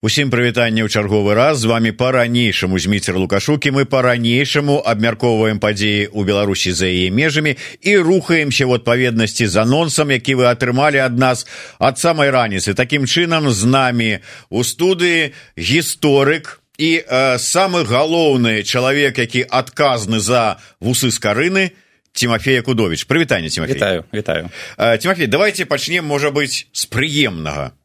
Усім прывітанне ў чарговы раз. З вами по-ранейшаму зміцер лукашукі мы по-ранейшаму абмяркоўваем падзеі ў беларусі за яе межамі і рухаемся в адпаведнасці з анонсам які вы атрымалі ад нас ад самай раніцы. Таким чынам з намі у студыі гісторык і э, самы галоўны чалавек які адказны за вусы скарыны Тимофея кудович прывітанне Тимофей. Вітаю вітаю. Э, Тимофей давайте пачнем можа быть з прыемнага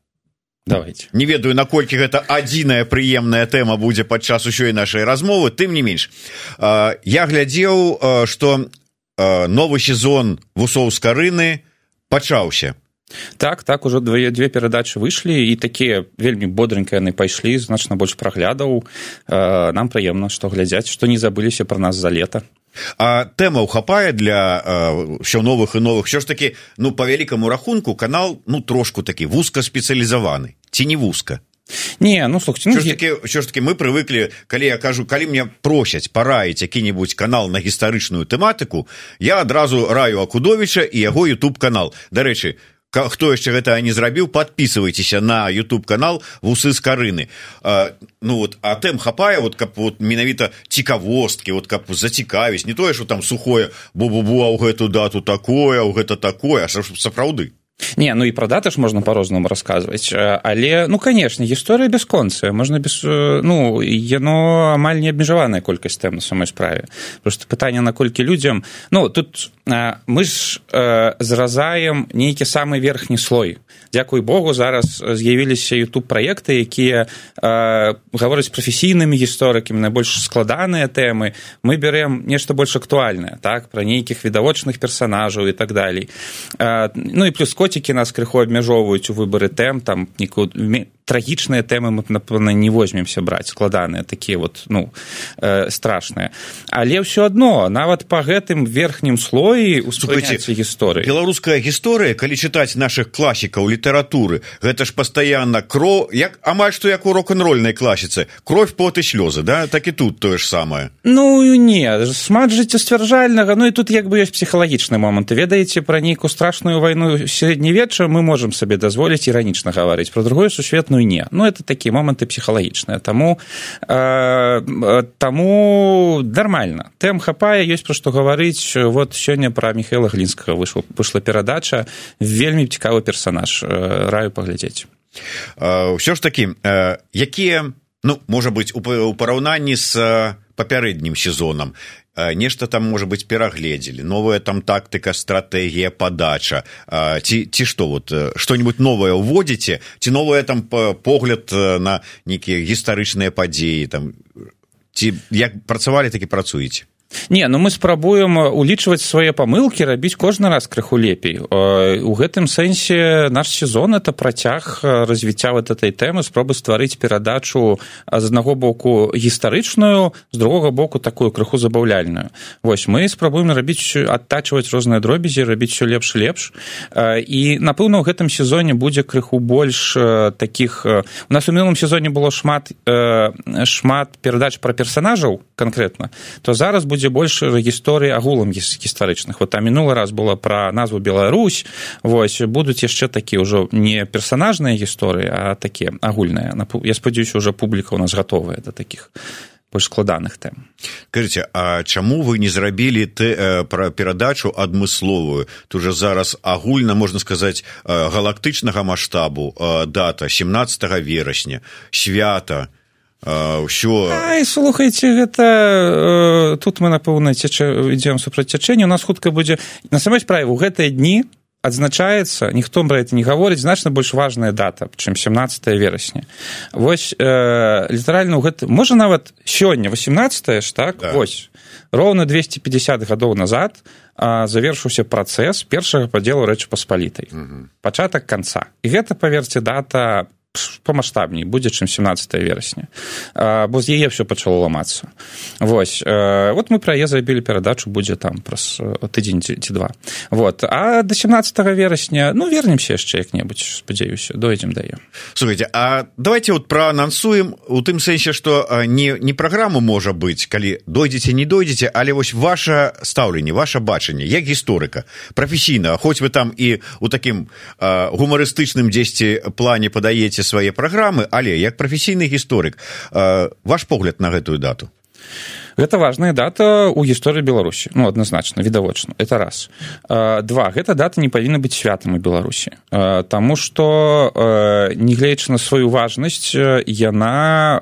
давайте. Не ведаю наколькі гэта адзіная прыемная тэма будзе падчас усёй нашай размовы. Тым не менш я глядзеў что новы сезон вусоў скарыны пачаўся. Так так ужо две две перадачы выйшлі і такія вельмі бодренькія яны пайшлі значна больш праглядаў. Нам прыемна што глядзяць што не забыліся пра нас за лета а тэмаў хапае для ўсё новых і новых що ж таки ну по вялікаму рахунку канал ну трошку такі вузка спецыялізаваны ці не вузка не ну слухайте ну, ж таки що ж таки мы прывыклі калі я кажу калі мне просяць параіць які-небудзь канал на гістарычную тэматыку я адразу раю акудовича і яго youtube канал. Дарэчы хто яшчэ гэта не зрабіў подписывайтеся на youtube канал вусы з карыны а, ну вот а тэм хапае вот каб вот менавіта цікавосткі вот каб зацікавіць не тое что там сухое бу-бу-бу а ў гэту дату такое ў гэта такое сапраўды не ну і пра даты ж можна по-рознаму расказваць але ну канешне гісторыя бясконцыя можна без ну яно амаль не абмежаваная колькасць тэм на самой справе. Просто пытанне наколькі людзям ну тут мы ж зразаем нейкі самы верхні слой. Дзякуй богу зараз з'явіліся youtube праекты якія гавораць прафесійнымі гісторыкамі найбольш складаныя тэмы. Мы бярэм нешта больш актуальнае так пра нейкіх відавочных персонажаў і так далей. Ну і плюс коцікі нас крыху абмяжоўваюць у выбары тэм там нікуд трагічныя тэмы мы напэўна не возьмемся браць складаныя такія вот ну э, страшныя. Але ўсё адно нават по гэтым верхнім слоі успрыняцце гісторыі. беларуская гісторыя калі чытаць наших класікаў літаратуры гэта ж пастаянна кро як амаль што як у рок-н-рольнай класіцы кровь поты слёзы да? Так і тут тое ж самае. Ну не шмат жыццесцвярджальнага ну і тут як бы ёсць псіхалагічны момант. Ведаеце пра нейкую страшную вайну сярэднявечча мы можемм сабе дазволіць іранічна гаварыць. Про другую сусветную не. Ну это такія моманты псіхалагічныя таму э, таму нормально. Тэм хапае ёсць пра што гаварыць вот сёння пра михаила глінскага выйшла выйшла перадача вельмі цікавы персонаж. Э, раю паглядзець ўсё ж такі э, якія ну можа быть у параўнанні з папярэднім сезонам нешта там можа быть перагледзелі новая там тактыка стратэгія падача. Ці ці што вот что-нибудь новое уводзіце ці новое там погляд на нейкія гістарычныя падзеі там ці як працавалі так і працуеце не ну мы спрабуем улічваць свае памылкі рабіць кожны раз крыху лепей. У гэтым сэнсе наш сезон это працяг развіцця вот этой тэмы спробы стварыць перадачу з аднаго боку гістарычную з другога боку такую крыху забаўляльную. Вось мы спрабуем рабіць адтачваць розныя дробязі рабіць все лепш лепш. І напэўна у гэтым сезоне будзе крыху больш таких у нас у мінулым сезоне было шмат шмат перадач пра персонажаў конкретно то зараз будзе больш гісторыі агулам гістарычных вот там мінулы раз было пра назву Беларусь вось будуць яшчэ такі ўжо не персонажныя гісторыі а такія агульныя я спадзяюся уже публіка у нас гатовая да таких больш складаных тэм кажыце А чаму вы не зрабілі ты э, пра перадачу адмысловую? Тут же зараз агульна можна сказаць э, галактычнага маштабу э, дата 17 верасня свята ўсё. Слухайце гэта тут мы напэўна цячэ ідзем супраць цячэння. У нас хутка будзе на самой справе у гэтыя дні адзначаецца ніхто пра это не гаворыць значна больш важная дата чым 17 верасня. Вось э, літаральна гэта можа нават сёння 18 ж так? Да. вось. Роўна 250 гадоў назад завершыўся працэс першага падзелу рэчы паспалітай пачатак канца. І гэта паверце дата памасштабней будзе чым 17 верасня бо з яе все пачало ламацца. Вось вот мы пра яе забілі перадачу будзе там праз тыдзень ці два. Вот. А до 17 верасня ну вернемся яшчэ як-небудзь спадзяюся дойдзем дае слухайте а давайте вот проанансуем у тым сэнсе что не не праграму можа быць калі дойдзеце не дойдзеце але вось ваше стаўленне ваше бачанне як гісторыка прафесійна хоць вы там і у такім гумарыстычным дзесьці плане падаеце свае праграмы але як прафесійны гісторык ваш погляд на гэтую дату гэта важная дата ў гісторыі беларусі. Ну адназначна відавочна. Это раз. Два. Гэта дата не павінна быць святам у беларусі. Таму что негледзячы на сваю важнасць яна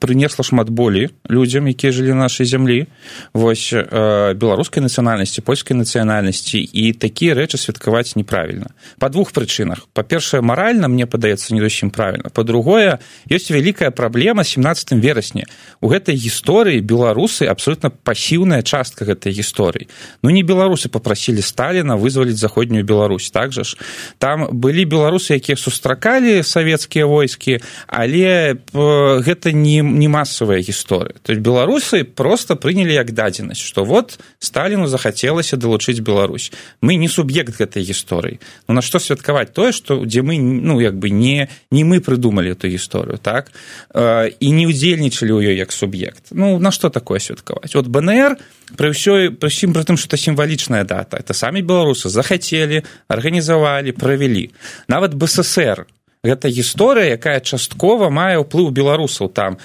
прынесла шмат болі людзям якія жылі нашай зямлі. Вось беларускай нацыянальнасці польскай нацыянальнасці. І такія рэчы святкаваць неправільна. Па двух прычынах. Па-першае маральна мне падаецца не зусім правільна. По-другое ёсць вялікая праблема 17 верасня. У гэтай гісторыі беларусы абсолютно пасіўная частка гэтай гісторыі. Ну не беларусы попрасілі сталина вызваліць заходнюю Беларусь так жа ж. Там былі беларусы якія сустракалі савецкія войскі але гэта не не масавая гісторыя. То есть беларусы просто прынялі як дадзенасць что вот сталину захацелася далучыць Беларусь. Мы не суб'ект гэтай гісторыі. Ну на што святкаваць тое что дзе мы ну як бы не не мы прыдумалі эту гісторыю так? І не ўдзельнічалі ў ёй як суб'ект проект. Ну на что такое святкаваць вот бнр при ўсёй прысім пры тым что сімвалічная дата. Это самі беларусы захацелі арганізавалі правялі нават бСр гэта гісторыя якая часткова мае ўплыў беларусаў там.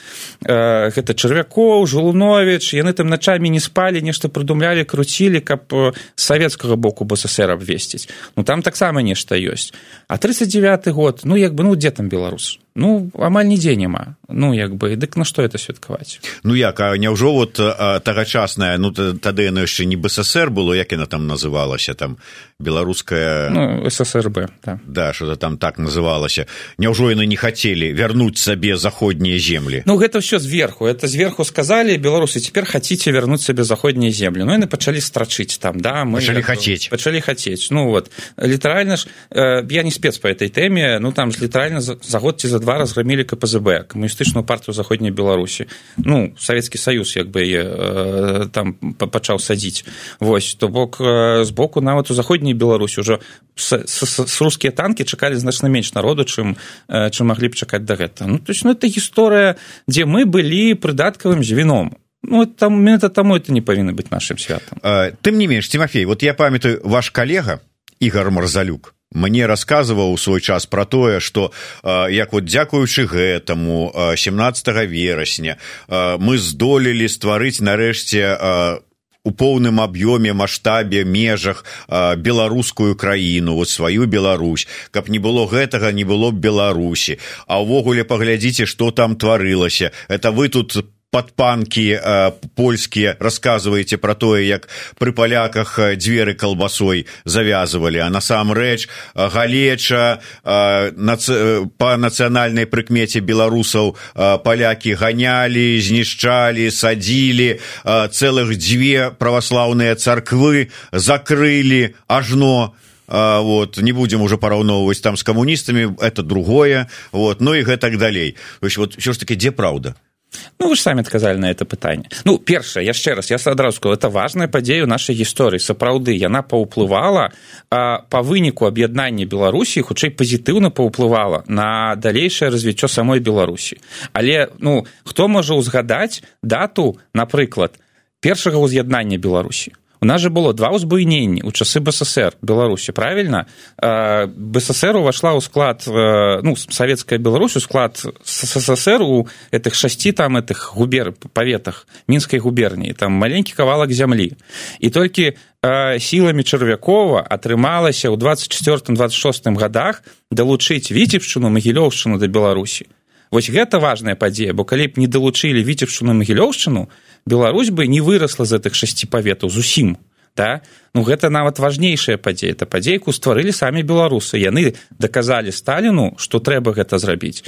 Э, гэта чарвякоў жулунович яны там начамі не спалі нешта прыдумлялі круцілі каб з савецкага боку бСр абвесціць ну там таксама нешта ёсць а тридцать девятый год ну як бы ну дзе там беларус ну амаль нідзе няма. Ну як бы дык на што это святкаваць? Ну як а няўжо вот тагачасная ну тады яно яшчэ не бСр было як яна там называлася там беларуская ну, сссрб да, да что-то там так называлася. Няўжо яны не хацелі вярнуць сабе заходнія землі? Ну гэта ўсё зверху. Это зверху сказалі беларусы цяпер хаце вярнуць сабе заходнія землі ну яны пачалі страчыць там да мы пачалі хацець. пачалі хацець. Ну вот. Літаральна ж э, я не спец по этой тэме ну там ж літаральна за, за год ці за два разграмілі кпзб камуністычную партыю заходняй беларусі ну савецкі саюз як бы яе там пачаў садзіць вось то бок э, з боку нават у заходняй беларусі ўжо рускія танкі чакалі значна менш народу чым чым маглі б чакаць да гэта ну то есть ну это гісторыя дзе мы былі прыдаткавым звіном. Ну, там менавіта таму это не павінна быць нашим святам. Тым не менш тимофей вот я памятаю ваш калега ігар марзалюк мне рассказываў у свой час про тое что як вот дзякуючы гэтаму 17 верасня мы здолелі стварыць нарэшце у поўным аб'ёме маштабе межах беларускую краіну вот сваю Беларусь. Каб не было гэтага не было б беларусі. А ўвогуле паглядзіце что там тварылася. Это вы тут по падпанкі э, польскія расказваеце пра тое як пры паляках дзверы калбасой завязывалі а насамрэч галеча э, нац... па нацыянальнай прыкмеце беларусаў э, палякі ганялі знішчалі садзілі э, цэлых дзве праваслаўныя царквы закрылі ажно Uh, вот. Не будем уже параўноўваць там с камуністамі это другое вот. Ну і гэтак далей. То есть вот все ж таки дзе праўда Ну вы ж самі адказалі на это пытанне ну першае яшчэ раз я сказал это важная падзея ў нашай гісторыі сапраўды яна паўплывала па выніку аб'яднання беларусі хутчэй пазітыўна паўплывала на далейшае развіццё самой беларусі але ну хто можа ўзгадаць дату напрыклад першага ўз'яднання беларусі у нас же было два ўзбуйненні ў часы бСр беларусі правильно бСр увайшла ў склад ну савецкая беларусь у склад ссср у этих шасці там этих губер паветах мінскай губерніі там маленькі кавалак зямлі і толькі сіламі чарвякова атрымалася ў двадцать четвертым двадцать шостым годах далучыць віцебшчыну магілёўшчыну да беларусі вось гэта важная падзея бо калі б не далучылі віцебшчыну магілёўшчыну Беларусь бы не вырасла з гэтых шасці паветаў зусім да? ну гэта нават важнейшая падзея. Это падзейку стварылі самі беларусы. Яны даказалі сталіну што трэба гэта зрабіць.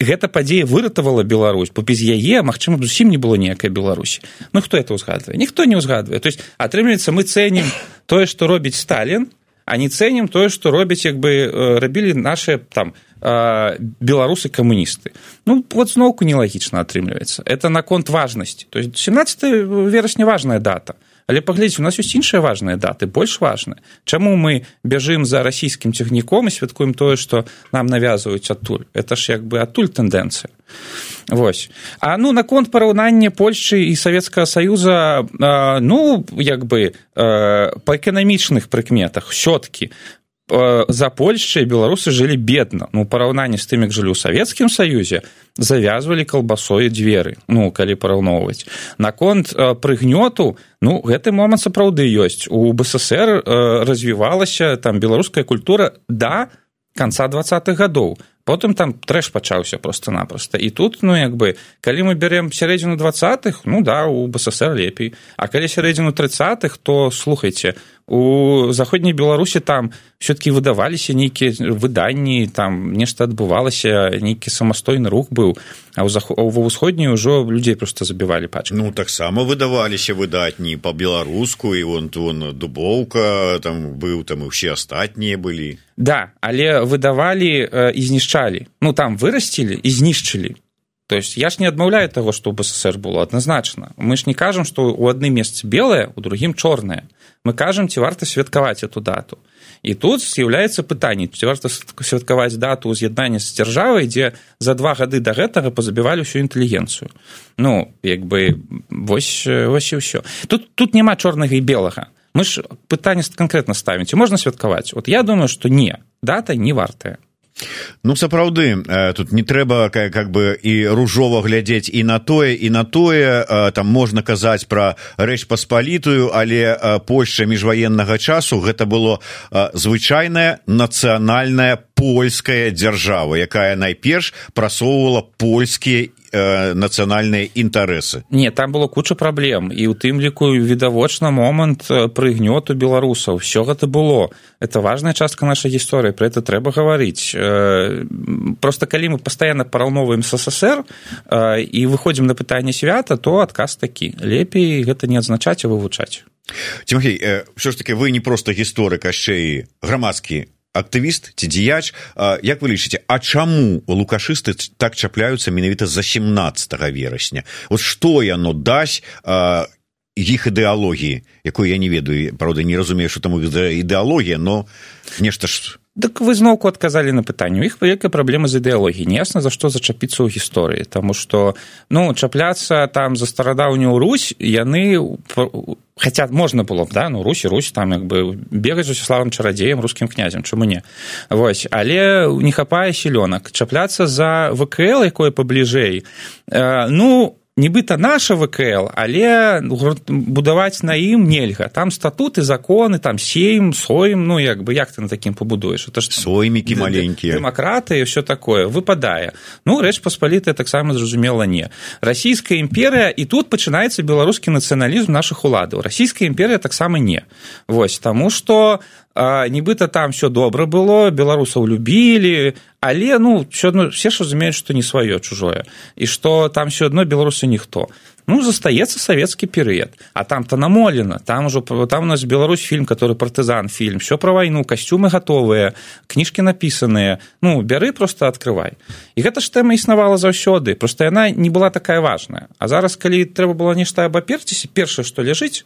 Гэта падзея выратавала Беларусь бо без яе магчыма зусім не было ніякай беларусі. Ну хто это ўзгадвае? Ніхто не ўзгадвае. То есть атрымліваецца мы цэнім тое што робіць сталін а не цэнім тое што робяць як бы рабілі наши там беларусы камуністы ну вот зноўку нелагічна атрымліваецца это наконт важнасці то есть семнадцать верасня важная дата але паглядзець у нас ёсць іншыя важныя даты больш важныя. Чаму мы бяжым за расійскім цягніком і святкуем тое што нам навязваюць адтуль? Это ж як бы адтуль тэндэнцыя. Вось. А ну наконт параўнання Польшчы і савецкага саюза ну як бы па эканамічных прыкметах сёткі за польшчай беларусы жылі бедна ну параўнанні з тымі жылі ў савецкім саюзе завязвалі калбасой дзверы ну калі параўноўваць наконт прыгнёту ну гэты момант сапраўды ёсць. У бСр развівалася там беларуская культура да конца двадцатых гадоў потым там трэш пачаўся просто-напросто і тут ну як бы калі мы бярем сярэдзіну двадцатых ну да у бСр лепей. А калі сярэдзіну тридцатых то слухайте у заходняй беларусі там все-таки выдаваліся нейкія выданні там нешта адбывалася нейкі самастойны рух быў. А ва ўсходняй ужо людзей просто забівалі пач ну таксама выдаваліся выдатні по-беларуску і вон вон дубоўка там быў там і ўсе астатнія былі. Да але выдавалі і знішчалі ну там вырасцілі і знішчылі то есть я ж не адмаўляю таго што ў бСр было адназначна мы ж не кажам што ў адным месцы белае у другім чорнае мы кажам ці варта святкаваць эту дату. І тут з'яўляецца пытанне ці варта святкаваць дату ўз'яднання з дзяржавай дзе за два гады да гэтага пазабівалі ўсю інтэлігенцыю. Ну як бы вось вось і ўсё. Тут тут няма чорнага і белага. Мы ж пытанне канкрэтна ставім ці можна святкаваць вот я думаю што не дата не вартая ну сапраўды э, тут не трэба как бы і ружова глядзець і на тое і на тое. Э, там можна казаць пра рэч паспалітую але э, польша міжваеннага часу гэта было звычайная нацыянальная польская дзяржава якая найперш прасоўвала польскія э, нацыянальныя інтарэсы не там было куча праблем і у тым ліку відавочна момант прыгнёту беларусаў все гэта было. Это важная частка нашай гісторыі про это трэба гаварыць э, просто калі мы постоянно параўноваем ссср э, і выходзім на пытанне свята то адказ такі. Лепей гэта не адзначаць а вывучаць. Тимофей, э, все ж таки вы не просто гісторык яшчэ і грамадскі актывіст ці дзеяч як вы лічыце а чаму лукашысты так чапляюцца менавіта за 17 верасня? Вот што яно дасць іх ідэалогіі якую я не ведаю правда не разумею что там ідэалогія но нешта ж Дык вы зноўку адказалі на пытанне. У іх вялікая праблема з ідэалогіі неясна за што зачапіцца ў гісторыі. Таму што ну чапляцца там за старадаўнюю Русь яны хаця можна было б да ну русі русь там як бы бегаць усіславам чарадзеем рускім князем чаму не? Вось. Але не хапае сілёнак. Чапляцца за вКл якое пабліжэй э, ну нібыта наша вКл але будаваць на ім нельга. Там статуты законы там сейм соем ну як бы як ты на такім пабудуеш? Это ж соймікі маленькія. дэмакраты все такое. Выпадае. Ну рэч паспалітая таксама зразумела не. Расійская імперыя і тут пачынаецца беларускі нацыяналізм наших уладаў. Расійская імперія таксама не. Вось таму что нібыта там все добра было беларусаў любілі але ну все адно все ж разумеюць што не сваё чужое і што там все адно беларусы ніхто ну застаецца савецкі перыяд а там то намолена там ужо там у нас беларусь фільм который партызан фільм все пра вайну касцюмы гатовыя кніжкі напісаныя ну бяры просто открывай. І гэта ж тэма існавала заўсёды просто яна не была такая важная. А зараз калі трэба было нешта абаперціся першае што ляжыць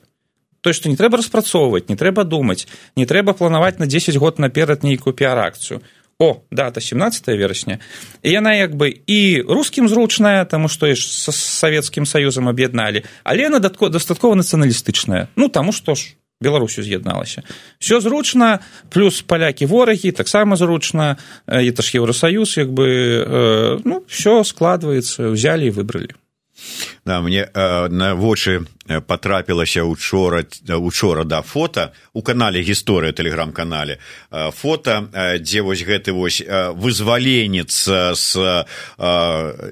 то што не трэба распрацоўваць не трэба думаць не трэба планаваць на 10 год наперад нейкую піаракцыю о дата 17 верасня і яна як бы і рускім зручная таму што ж са савецкім саюзам аб'ядналі але яна дастаткова нацыяналістычная ну таму што ж беларусю з'ядналася все зручна плюс палякі ворагі таксама зручна это ж еўросаюз як бы ну все складваецца ўзялі і выбралі да, мне э, на вочы потрапілася учора учора да фото. У канале гісторыя тэлеграм-канале фото дзе вось гэты вось вызваленец з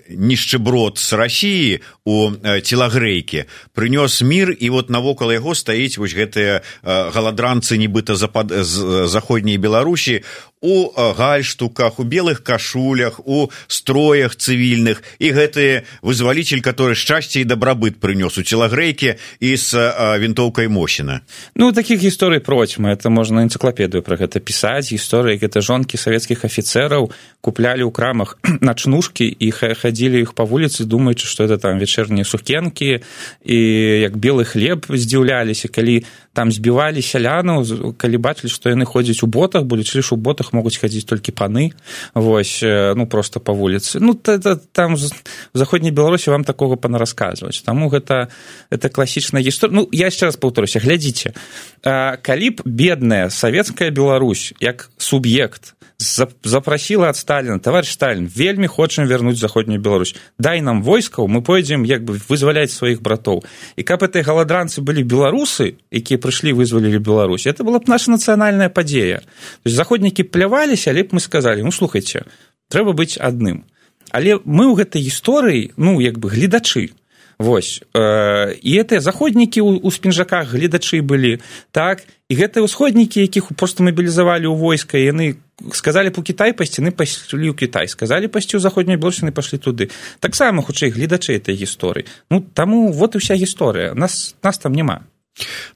нішчыброд з рассіі у целагрэйкі прынёс мір і вот навокал яго стаіць вось гэтыя галадранцы нібыта запад заходняй беларусі у гальштуках у белых кашулях у строях цывільных. І гэты вызваліцель который шчасце і дабрабыт прынёс у вінтовкі і з вінтоўкай мосіна. Ну таких гісторый процьма. Это можна энцыклапедыю про гэта пісаць. Гісторыі гэта жонкі савецкіх афіцэраў куплялі ў крамах начнушкі і хадзілі іх па вуліцы думаючы што это там вечэрнія сукенкі і як белы хлеб здзіўляліся калі там збівалі сялянаў калі бачылі што яны ходзяць у ботах бо лічылі у ботах могуць хадзіць толькі паны вось ну просто по вуліцы ну это там заходняй беларусі вам такого панарассказваць таму гэта это класічная гісторыя ну я яшчэ раз паўторуся глядзіце калі б бедная савецкая Беларусь як суб'ект запрасіла ад сталіна товарищ сталін вельмі хочам вярнуць заходнюю Беларусь. Дай нам войскаў мы пойдзем як бы вызваляць сваіх братоў і каб этой галадранцы былі беларусы якія прыйшлі вызвалілі Беларусь это была б наша нацыянальная падзея заходнікі пляваліся але б мы сказалі ну слухайте трэба быць адным але мы ў гэтай гісторыі ну як бы гледачы Вось э, і гэтыя заходнікі ў спінжаках гледачы былі так? І гэтыя ўсходнікі якіх просто мабілізавалі ў войска яны сказалі по кітай пасціны паслі ў кітай. Сказалі пасці ў заходняй белсіны пашлі туды. Таксама хутчэй гледачы этой гісторыі. Ну таму вот і вся гісторыя. Нас нас там няма.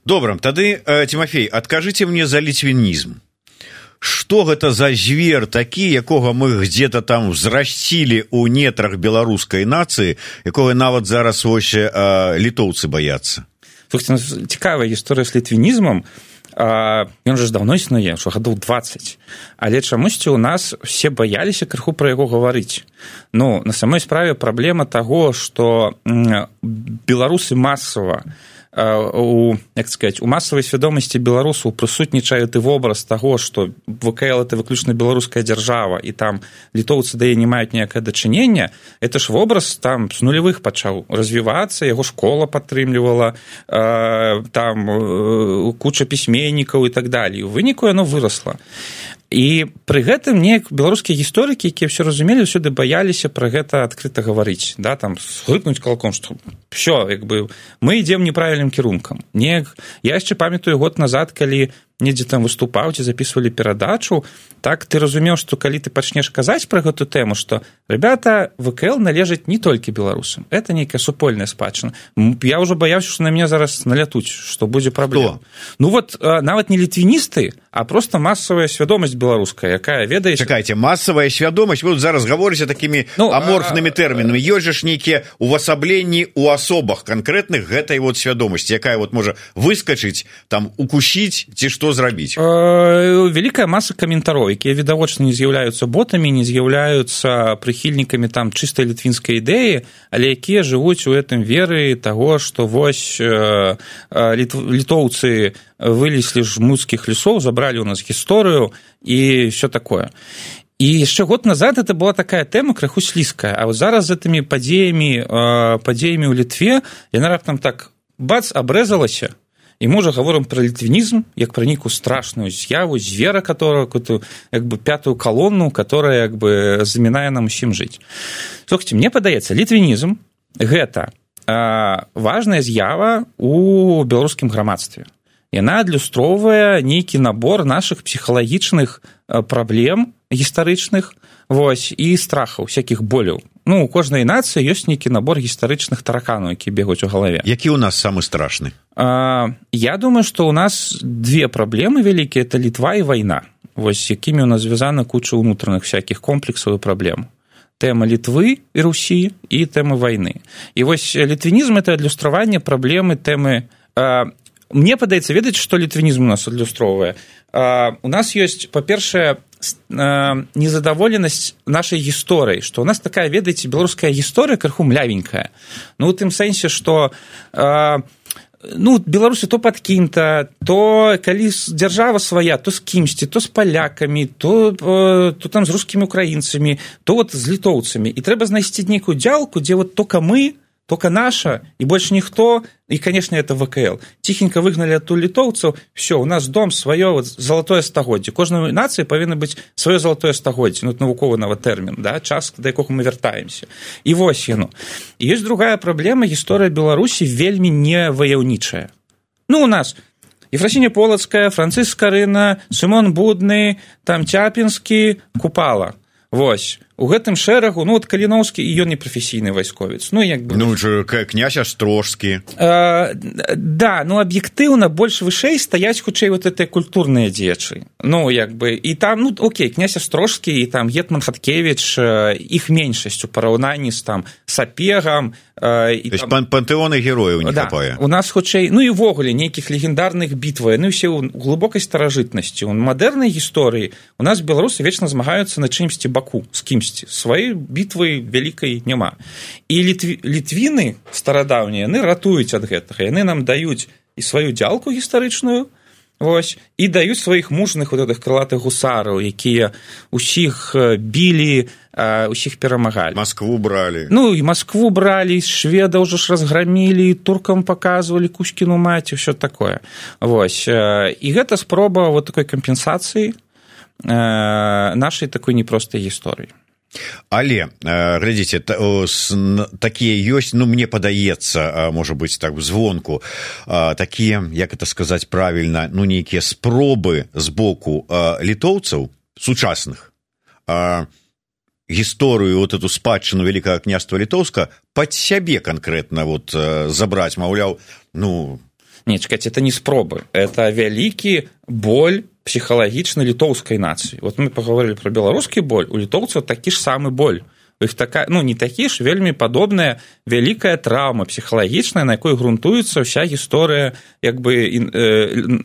Добра тады э, тимофей адкажыце мне за ліцвінізм что гэта за звер такі якога мы где-то там взрасцілі у нетрах беларускай нацыі якога нават зараз вось літоўцы баяцца? Цікавая гісторыя з літвінізмам. Ён же ж давно існуе що гадоў 20 але чамусьці у нас все баяліся крыху пра яго гаварыць. Ну на самой справе праблема таго что беларусы масава у як сказать у масавай свядомасці беларусаў прысутнічаюць і вобраз таго што вКл это выключна беларуская дзяржава і там літоўцы дае не маюць ніякае дачынення. Это ж вобраз там з нулявых пачаў развівацца яго школа падтрымлівала там куча пісьменнікаў і так далей. У выніку яно вырасла і пры гэтым неяк беларускія гісторыкі якія все разумелі сюды баяліся пра гэта адкрыта гаварыць да там схрыкнуць калаком што все як бы мы ідзем неправільным кірункам. Неяк я яшчэ памятаю год назад калі недзе там выступаў ці записывалі перадачу так ты разумеў што калі ты пачнеш казаць пра гэту тэму што ребята вКл належаць не толькі беларусам это нейкая супольная спадчына я ўжо баяўся што на мяне зараз налятуць што будзе праблема. Ну вот нават не літвіністы а просто масавая свядомасць беларуская якая ведае чакайце масавая свядомасць вот зараз гаворыся такімі ну, аморфнымі тэрмінамі. ёсць жа ж нейкія увасабленні у асобах канкрэтных гэтай вот свядомасці якая вот можа выскачыць там укусіць ці што зрабіць вялікая маса каментароў якія відавочна не з'яўляюцца ботамі не з'яўляюцца прыхільнікамі там чыстай літвінскай ідэі але якія жывуць у гэтым веры таго што вось літоўцы вылезлі ж муцкіх лесоў забралі ў нас гісторыю і все такое. І яшчэ год назад это была такая тэма крыху слізкая а вот зараз з гэтымі падзеямі падзеямі ў літве яна раптам так бац абрэзалася і уже гаворым пра літвінізм як пра нейкую страшную з'яву звера которая эту як бы пятую калонну которая як бы замінае нам усім жыць слухайте мне падаецца літвінізм гэта важная з'ява у беларускім грамадстве яна адлюстроўвае нейкі набор наших псіхалагічных праблем гістарычных вось і страхаў всякихх боляў ну у кожнай нацыі ёсць нейкі набор гістарычных тараканаў які бегуць у галаве. Які у нас самы страшны? А, я думаю что у нас две праблемы вялікія это літва і вайна. Вось якімі у нас звязана куча ўнутраных всякихх комплексаў і праблем. Тэма літвы і русі і тэмы вайны. І вось літвінізм это адлюстраванне праблемы тэмы а, мне падаецца ведаць што літвінізм у нас адлюстроўвае у нас ёсць па-першае незадаволенасць нашай гісторыі што у нас такая ведаеце беларуская гісторыя крыху млявенькая ну у тым сэнсе што ну беларусі то пад кім-то то калі дзяржава свая то з кімсьці то з палякамі то то там з рускімі украінцамі то вот з літоўцамі і трэба знайсці нейкую дзялку дзе вот только мы только наша і больш ніхто і конечно это вКл. Ціхенька выгналі ту літоўцаў все у нас дом сваё вот, залатое стагоддзе кожнай нацыі павінна быць сваё залатое стагоддзе ну навуковы нават тэрмін да час да якога мы вяртаемся і вось яно ёсць другая праблема гісторыя беларусі вельмі не ваяўнічая ну у нас ефрасіня полацкая францыск карына сымон будны там цяпінскі купала. Вось у гэтым шэрагу ну вот каліноўскі і ён не прафесійны вайсковец. Ну як бы. Ну князь астрожскі э, да ну аб'ектыўна больш вышэй стаяць хутчэй вот это культурныя дзечы ну як бы і там ну окей князь астрожскі і там гетман хаткевич іх меншасць у параўнанні з там сапегам і там... пан пантэоны герояў не да, у нас хутчэй ну і увогуле нейкіх легендарных бітваў яны ўсе ў глыбокай старажытнасці. У мадэрнай гісторыі у нас беларусы вечна змагаюцца на чымсьці баку з кімсьці сваёй бітвы вялікай няма. І літві, літвіны старадаўнія яны ратуюць ад гэтага. Яны нам даюць і сваю дзялку гістарычную Вось і даюць сваіх мужных вот гэтых крылатых гусараў якія усіх білі усіх перамагалі. Москву бралі ну і москву бралі шведа ўжо ж разграмілі туркам показывалі кузькіну маці ўсё такое. Вось і гэта спроба вот такой кампенсацыі нашай такой непростай гісторыі але глядзіце такія ёсць ну мне падаецца можа быць так звонку такія як это сказаць правільна ну нейкія спробы з боку літоўцаў сучасных гісторыю вот эту спадчыну великкага княства літоўска пад сябе конкретно вот забраць маўляў ну не чакаць это не спробы это вялікі боль псіхалагічна літоўскай нацыі вот мы паговорылі про беларускі боль у літоўцаў такі ж самы боль. Іх такая ну не такі ж вельмі падобная вялікая траўма псіхалагічная на якой грунтуецца ўся гісторыя як бы э,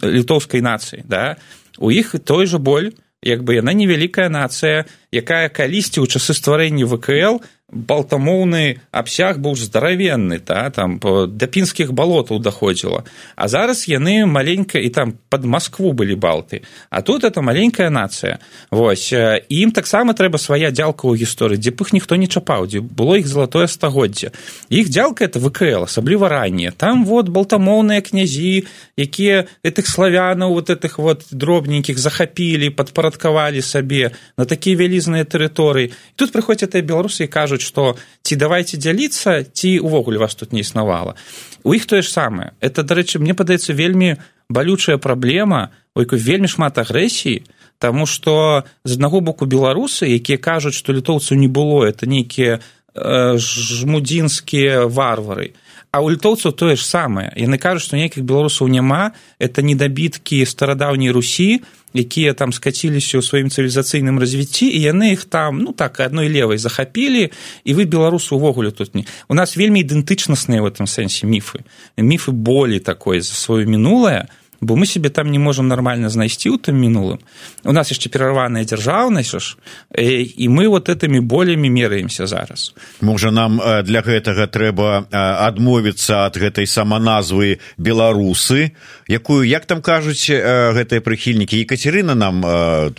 літоўскай нацыі да. У іх той же боль як бы яна невялікая нацыя якая калісьці ў часы стварэння вКл балтамоўны абсяг быў здаравенны та там да пінскіх балотаў даходзіла. А зараз яны маленька і там под москву былі балты. А тут это маленькая нацыя. Вось ім таксама трэба свая дзялка ў гісторыі дзе б іх ніхто не чапаў дзе было іх залатое стагоддзе. Іх дзялка это вКл асабліва ранее там вот балтамоўныя князі якія этих славянаў вот этих вот дробненькіх захапілі падпарадкавалі сабе на такія вялізныя тэрыторыі. Тут прыходзяць это беларусы і кажуць што ці давайте дзяліцца ці увогуле вас тут не існавала у іх тое ж самае. Это дарэчы мне падаецца вельмі балючая праблема у якой вельмі шмат агрэсіі Таму што з аднаго боку беларусы якія кажуць што літоўцаў не было это нейкія э, жмудзінскія варвары. А у літоўцаў тое ж самае. Яны кажуць што нейкіх беларусаў няма это недабіткі старадаўняй русі якія там скаціліся ў сваім цывілізацыйным развіцці і яны іх там ну так адной левай захапілі і вы беларусы увогуле тут не. У нас вельмі ідэнтычнасныя в этом сэнсе міфы міфы болей такой за сваё мінулае бо мы себе там не можем нормально знайсці ў тым мінулым. У нас яшчэ перарваная дзяржаўнасць ж і мы вот этими болями мераемся зараз. Можа нам для гэтага трэба адмовіцца ад гэтай саманазвы беларусы якую як там кажуць гэтыя прыхільнікі екатерына нам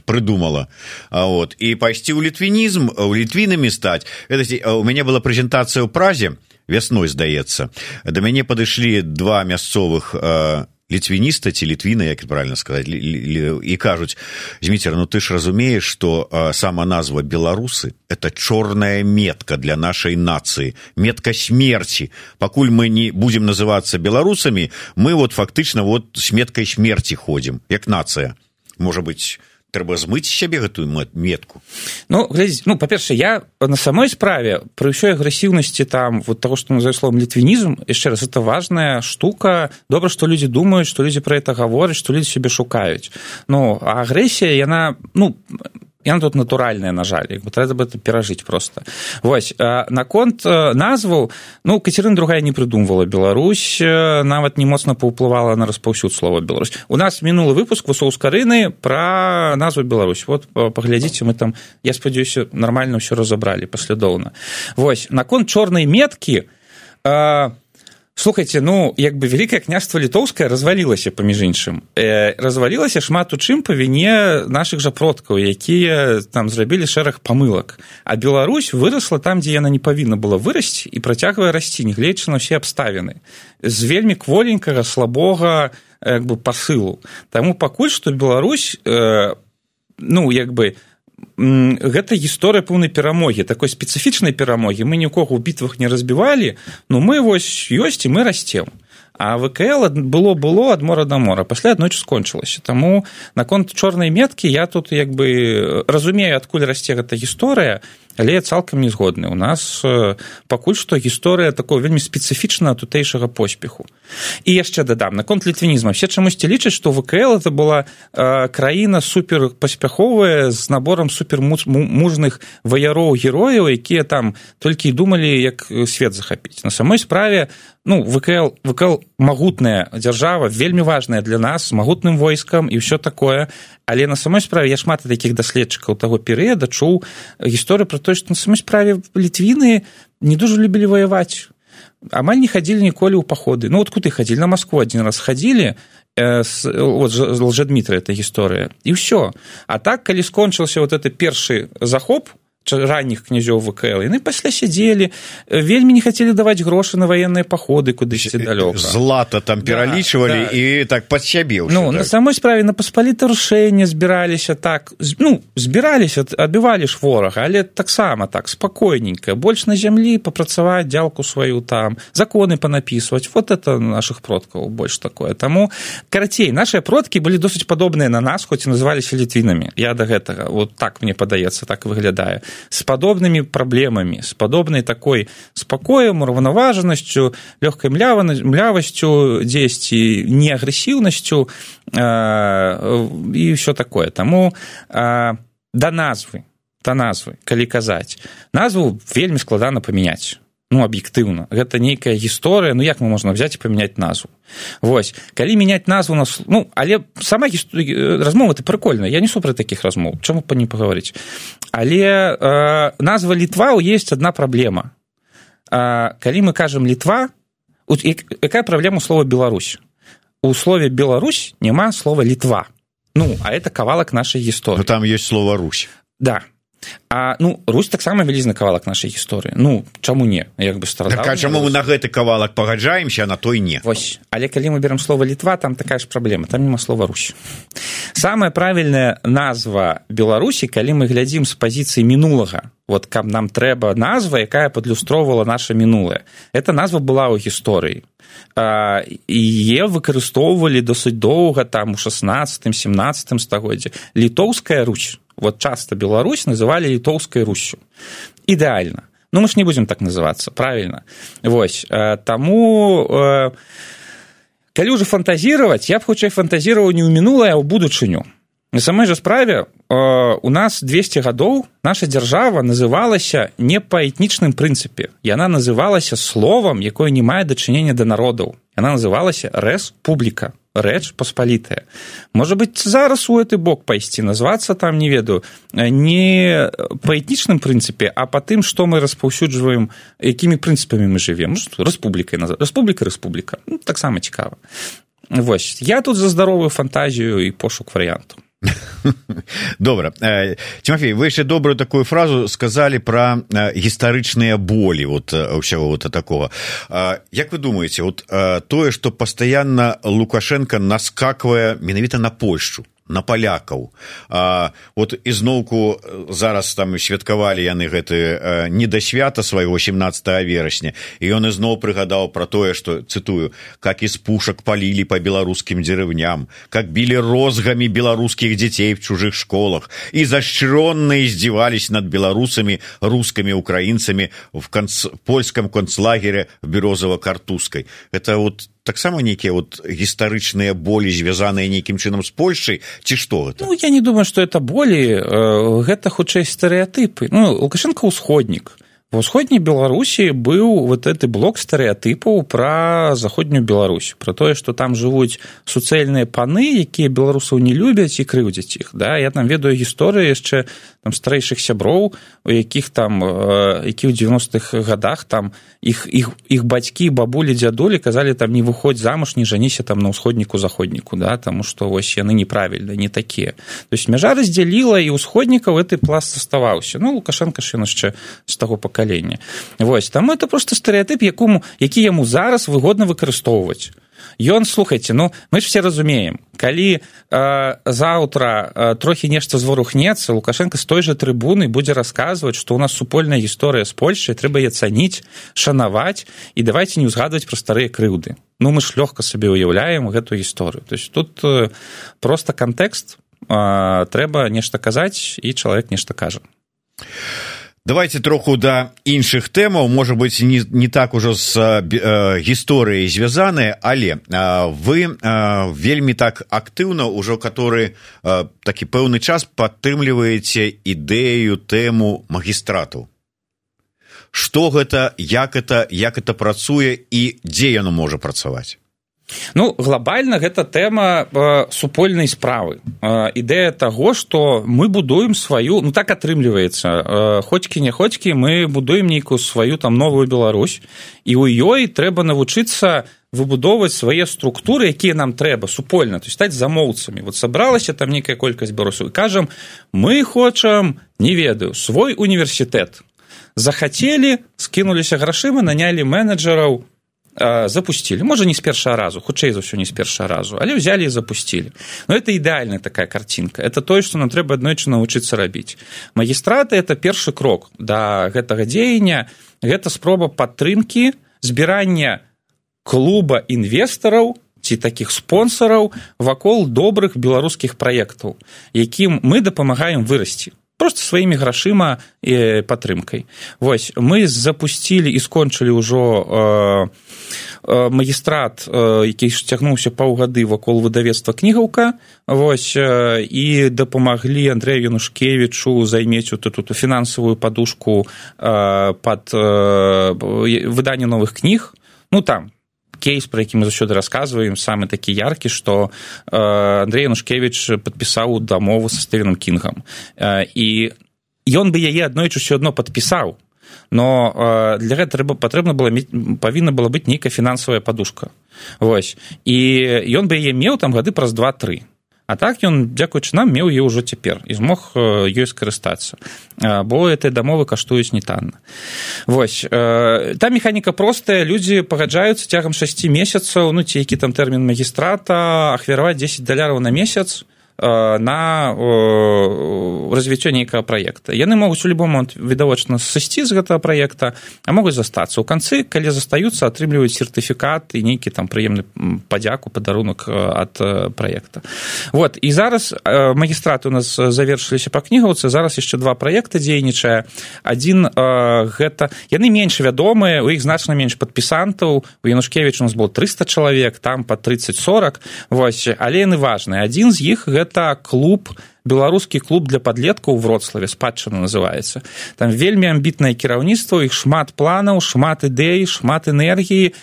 прыдумала. Вот і пайсці ў літвінізм у літвінамі стаць. Это у мяне была прэзентацыя ў празе вясной здаецца. Да мяне падышлі два мясцовых літвініста ці літвіна як правильно сказаць і кажуць зміцер ну ты ж разумееш что сама назва беларусы это чорная метка для нашай нацыі метка смерти. Пакуль мы не будем называцца беларусамі мы вот фактычна вот с меткай смерти ходзім як нацыя можа быть трэба змыць сябе гэтую метку? Ну глядзіць ну па-перша я на самой справе пры ўсёй агрэсіўнасці там вот того что называю словом літвінізм яшчэ раз это важная штука. Добра што людзі думаюць што людзі пра это гавораць што людзі сябе шукаюць. Ну агрэсія яна ну яна тут натуральная на жаль як бы трэба это перажыць просто. Вось наконт назваў ну кацерын другая не прыдумвала Беларусь нават не моцна паўплывала на распаўсюд слова Беларусь у нас мінулы выпуск высоўскарыны пра назву Беларусь вот паглядзіце мы там я спадзяюся нармальна ўсё разабралі паслядоўна вось наконт чорнай меткі а слухайте ну як бы вялікае княства літоўскае развалілася паміж іншым э, развалілася шмат у чым па віне наших жа продкаў якія там зрабілі шэраг памылак а Беларусь вырасла там дзе яна не павінна была вырасці і працягвае расці нягледзячы на ўсе абставіны з вельмі кволенькага слабога як бы пасылу таму пакуль што Беларусь э, ну як бы гэта гісторыя поўнай перамогі такой спецыфічнай перамогі. Мы нікога ў бітвах не разбівалі но мы вось ёсць і мы расцем. А вКл было было ад мора да мора. Пасля аднойчы скончылася. Таму наконт чорнай меткі я тут як бы разумею адкуль расце гэта гісторыя але я цалкам не згодны у нас пакуль што гісторыя такого вельмі спецыфічна тутэйшага поспеху. І яшчэ дадам наконт літвінізма. Все чамусьці лічаць што вКл это была краіна супер паспяховая з набором супер мужных ваяроў герояў якія там толькі і думалі як свет захапіць. На самой справе ну вКл вКл магутная дзяржава вельмі важная для нас магутным войскам і ўсё такое. Але на самой справе я шмат таких даследчыкаў таго перыяда чуў гісторыю про тое што на самой справе літвіны не дужа любілі ваяваць амаль не хадзілі ніколі ў паходы ну вот куды хадзілі на москву один раз хадзілі э, вот лжедмітры эта гісторыя і ўсё а так калі скончыўся вот это першы захоп ранніх князёў вКл. Яны пасля сядзелі вельмі не хацелі даваць грошы на ваенныя паходы кудысьці далёка. злата там пералічвалі да, да. і так пад сябе ну так. на самой справе на паспаліта рушэнне збіраліся так ну збіраліся адбівалі ж ворага але таксама так спакойненька больш на зямлі папрацаваць дзялку сваю там законы панапісваць. Вот это наших продкаў больш такое. Таму карацей наши продкі былі досыць падобныя на нас хоць і называліся літвінамі. Я да гэтага вот так мне падаецца так выглядае с падобнымі праблемамі з падобнай такой спакоем уравнаважанасцю лёгкай млявасцю дзесьці не агрэсіўнасцю і ўсё такое. Таму да назвы да назвы калі казаць назву вельмі складана памяняць ну аб'ектыўна гэта нейкая гісторыя ну як мы можна взять і памяняць назву? Вось. Калі мяняць назву нас ну але сама размова ты прыкольная я не супраць таких размоў чаму па не пагаварыць але э, назва літва есть одна праблема э, калі мы кажам літва якая праблема слова Беларусь у слове Беларусь няма слова літва ну а это кавалак нашай гісторыі там есть слово Русь да А ну Русь таксама вялізны кавалак нашай гісторыі. Ну чаму не? Як бы стара так, чаму мы на гэты кавалак пагаджаемся на той не? Вось. Але калі мы берем слова літва там такая ж праблема там няма слова Русь самая правільная назва беларусі калі мы глядзім з пазіцыі мінулага вот каб нам трэба назва якая падлюстроўвала наше мінулае эта назва была ў гісторыі е выкарыстоўвалі досыць доўга там у 16 17 стагоддзе літоўская русь вот часто Беларусь называли літоўской Русью. Идеально. Но мы ж не будем так называться, правильно? Вось. Э, Тому, э, калі уже фантазировать, я б хутчэй фантазировал не ў мінулае, а ў будучыню. На самой же справе э, у нас 200 гадоў наша дзяржава называлася не па этнічным прынцыпе. Яна называлася словам, якое не мае дачынення да народаў. Яна называлася рэспубліка рэч паспалітая можа быть зараз у гэты бок пайсці назвацца там не ведаю. Не па этнічным прынцыпе а па тым што мы распаўсюджваем якімі прынцыпамі мы живвем рэспублікай рэспубліка рэспубліка ну, таксама цікава. Вось. Я тут за здаровую фантазію і пошук варыянту добра э, тимофей вы яшчэ добрую такую фразу сказали про э, гістарычныя болі вот ўсяго вот такого. Як вы думаете вот тое что постоянно лукашенко наскаквае менавіта на польшу на палякаў. А, вот ізноўку зараз там святкавалі яны гэты не да свята свайго 17 верасня і ён ізноў прыгадаў пра тое што цытую как из пушак палілі по беларускім дзерывням как білі розгамі беларускіх дзяцей в чужых школах і зашчыронна издзівались над беларусамі рускімі украінцамі в канц польском концлагере в бюрозава-картузскай это вот таксама нейкія вот гістарычныя болі звязаныя нейкім чынам з польшай ці што это ну я не думаю что это болі гэта хутчэй стэеатыпы. Ну лукашенко ўсходнік в усходняй беларусі быў вот гэты блок стэеатыпаў пра заходнюю беларусь про тое что там жывуць суцэльныя паны якія беларусаў не любяць і крыўдзяць іх да? Я там ведаю гісторыю яшчэ там старэйшых сяброў у якіх там які ў девяностых годах там іх іх іх бацькі бабулі дзядулі казалі там не выходзь замуж не жаніся там на ўсходніку заходніку да? Таму што вось яны неправільна не такія. То есть мяжа раздзяліла і ўсходнікаў гэты пласт заставаўся. Ну лукашенко ж ён яшчэ з таго пакалення вось там это просто стэеатып якому які яму зараз выгодна выкарыстоўваць. Ён слухайте ну мы ж все разумеем калі э, заўтра э, трохі нешта зварухнецца лукашенко з той же трыбуны будзе расказваць что у нас супольная гісторыя з польшай трэба я цаніць шанаваць і давайте не ўзгадваць пра старыя крыўды. Ну мы ж лёгка сабе уяўляем гэтую гісторыю. То есть тут э, просто кантэкст э, трэба нешта казаць і чалавек нешта кажа давайте троху да іншых тэмаў. Можа быть не, не так ужо з э, гісторыяй звязаныя але э, вы э, вельмі так актыўна ўжо который э, такі пэўны час падтрымліваеце ідэю тэму магістрату. Что гэта як это як это працуе і дзе яно можа працаваць Ну глобальна гэта тэма э, супольнай справы. Э, ідэя таго што мы будуем сваю ну так атрымліваецца э, хоцькі не хоцькі мы будуем нейкую сваю там новую Беларусь. І ў ёй трэба навучыцца выбудоўваць свае структуры якія нам трэба супольна то стаць замоўцамі. Вот сабралася там нейкая колькасць беларусаў кажам мы хочам не ведаю свой універсітэт захацелі скінуліся грашыма нанялі менеджераў запусцілі можа не з першага разу хутчэй за ўсё не з першага разу але ўзялі і запусцілі но это ідэальная такая картинка. Это тое што нам трэба аднойчы навучыцца рабіць магістраты это першы крок да гэтага дзеяння гэта спроба падтрымкі збірання клуба інвестараў ці такіх спонсараў вакол добрых беларускіх праектаў якім мы дапамагаем вырасці просто сваімі грашыма і падтрымкай вось мы запусцілі і скончылі ўжо э, э, магістрат э, які сцягнуўся паўгады вакол выдавецтва кнігаўка. Вось э, і дапамаглі андрею янушкевичу займець вот эту фінансавую падушку э, под э, выданне новых кніг. Ну там кейс про які мы заўсёды рассказываем самы такі яркі что э, андрей нушкевич подпісаў дамову со стывеном кінгам э, і ён бы яе аднойчы ўсё адно подпісаў но э, для гэта трэба патрэбна было павінна была быць нейкая фінансавая падушка вось. І ён бы яе меў там гады праз два тры А так ён дзякуючы нам меў е ўжо цяпер і змог ёй скарыстацца. Бо этой дамовы каштуюць не танна восьось та механіка простая людзі пагаджаюцца цягам шасці месяцаў ну ці які там тэрмін магістрата ахвяраваць 10 даляраў на месяц. Э, на развіццё нейкага праекта яны могуць у любом момент відавочна сысці з гэтага праекта а могуць застацца ў канцы калі застаюцца атрымліваюць сертыфікат і нейкі там прыемны падзяку падарунак ад праекта вот і зараз магістраты у нас завершыліся па кнігаўцы зараз яшчэ два праекты дзейнічае. Адзін гэта яны менш вядомыя у іх значна менш падпісантаў. У янушкевич у нас было 300 чалавек там по 30 40 вось але яны важныя. Адзін з іх гэта гэта клуб беларускі клуб для падлеткаў у вроцлаве спадчына называется там вельмі амбітнае кіраўніцтва іх шмат планаў шмат ідэй шмат энергіі.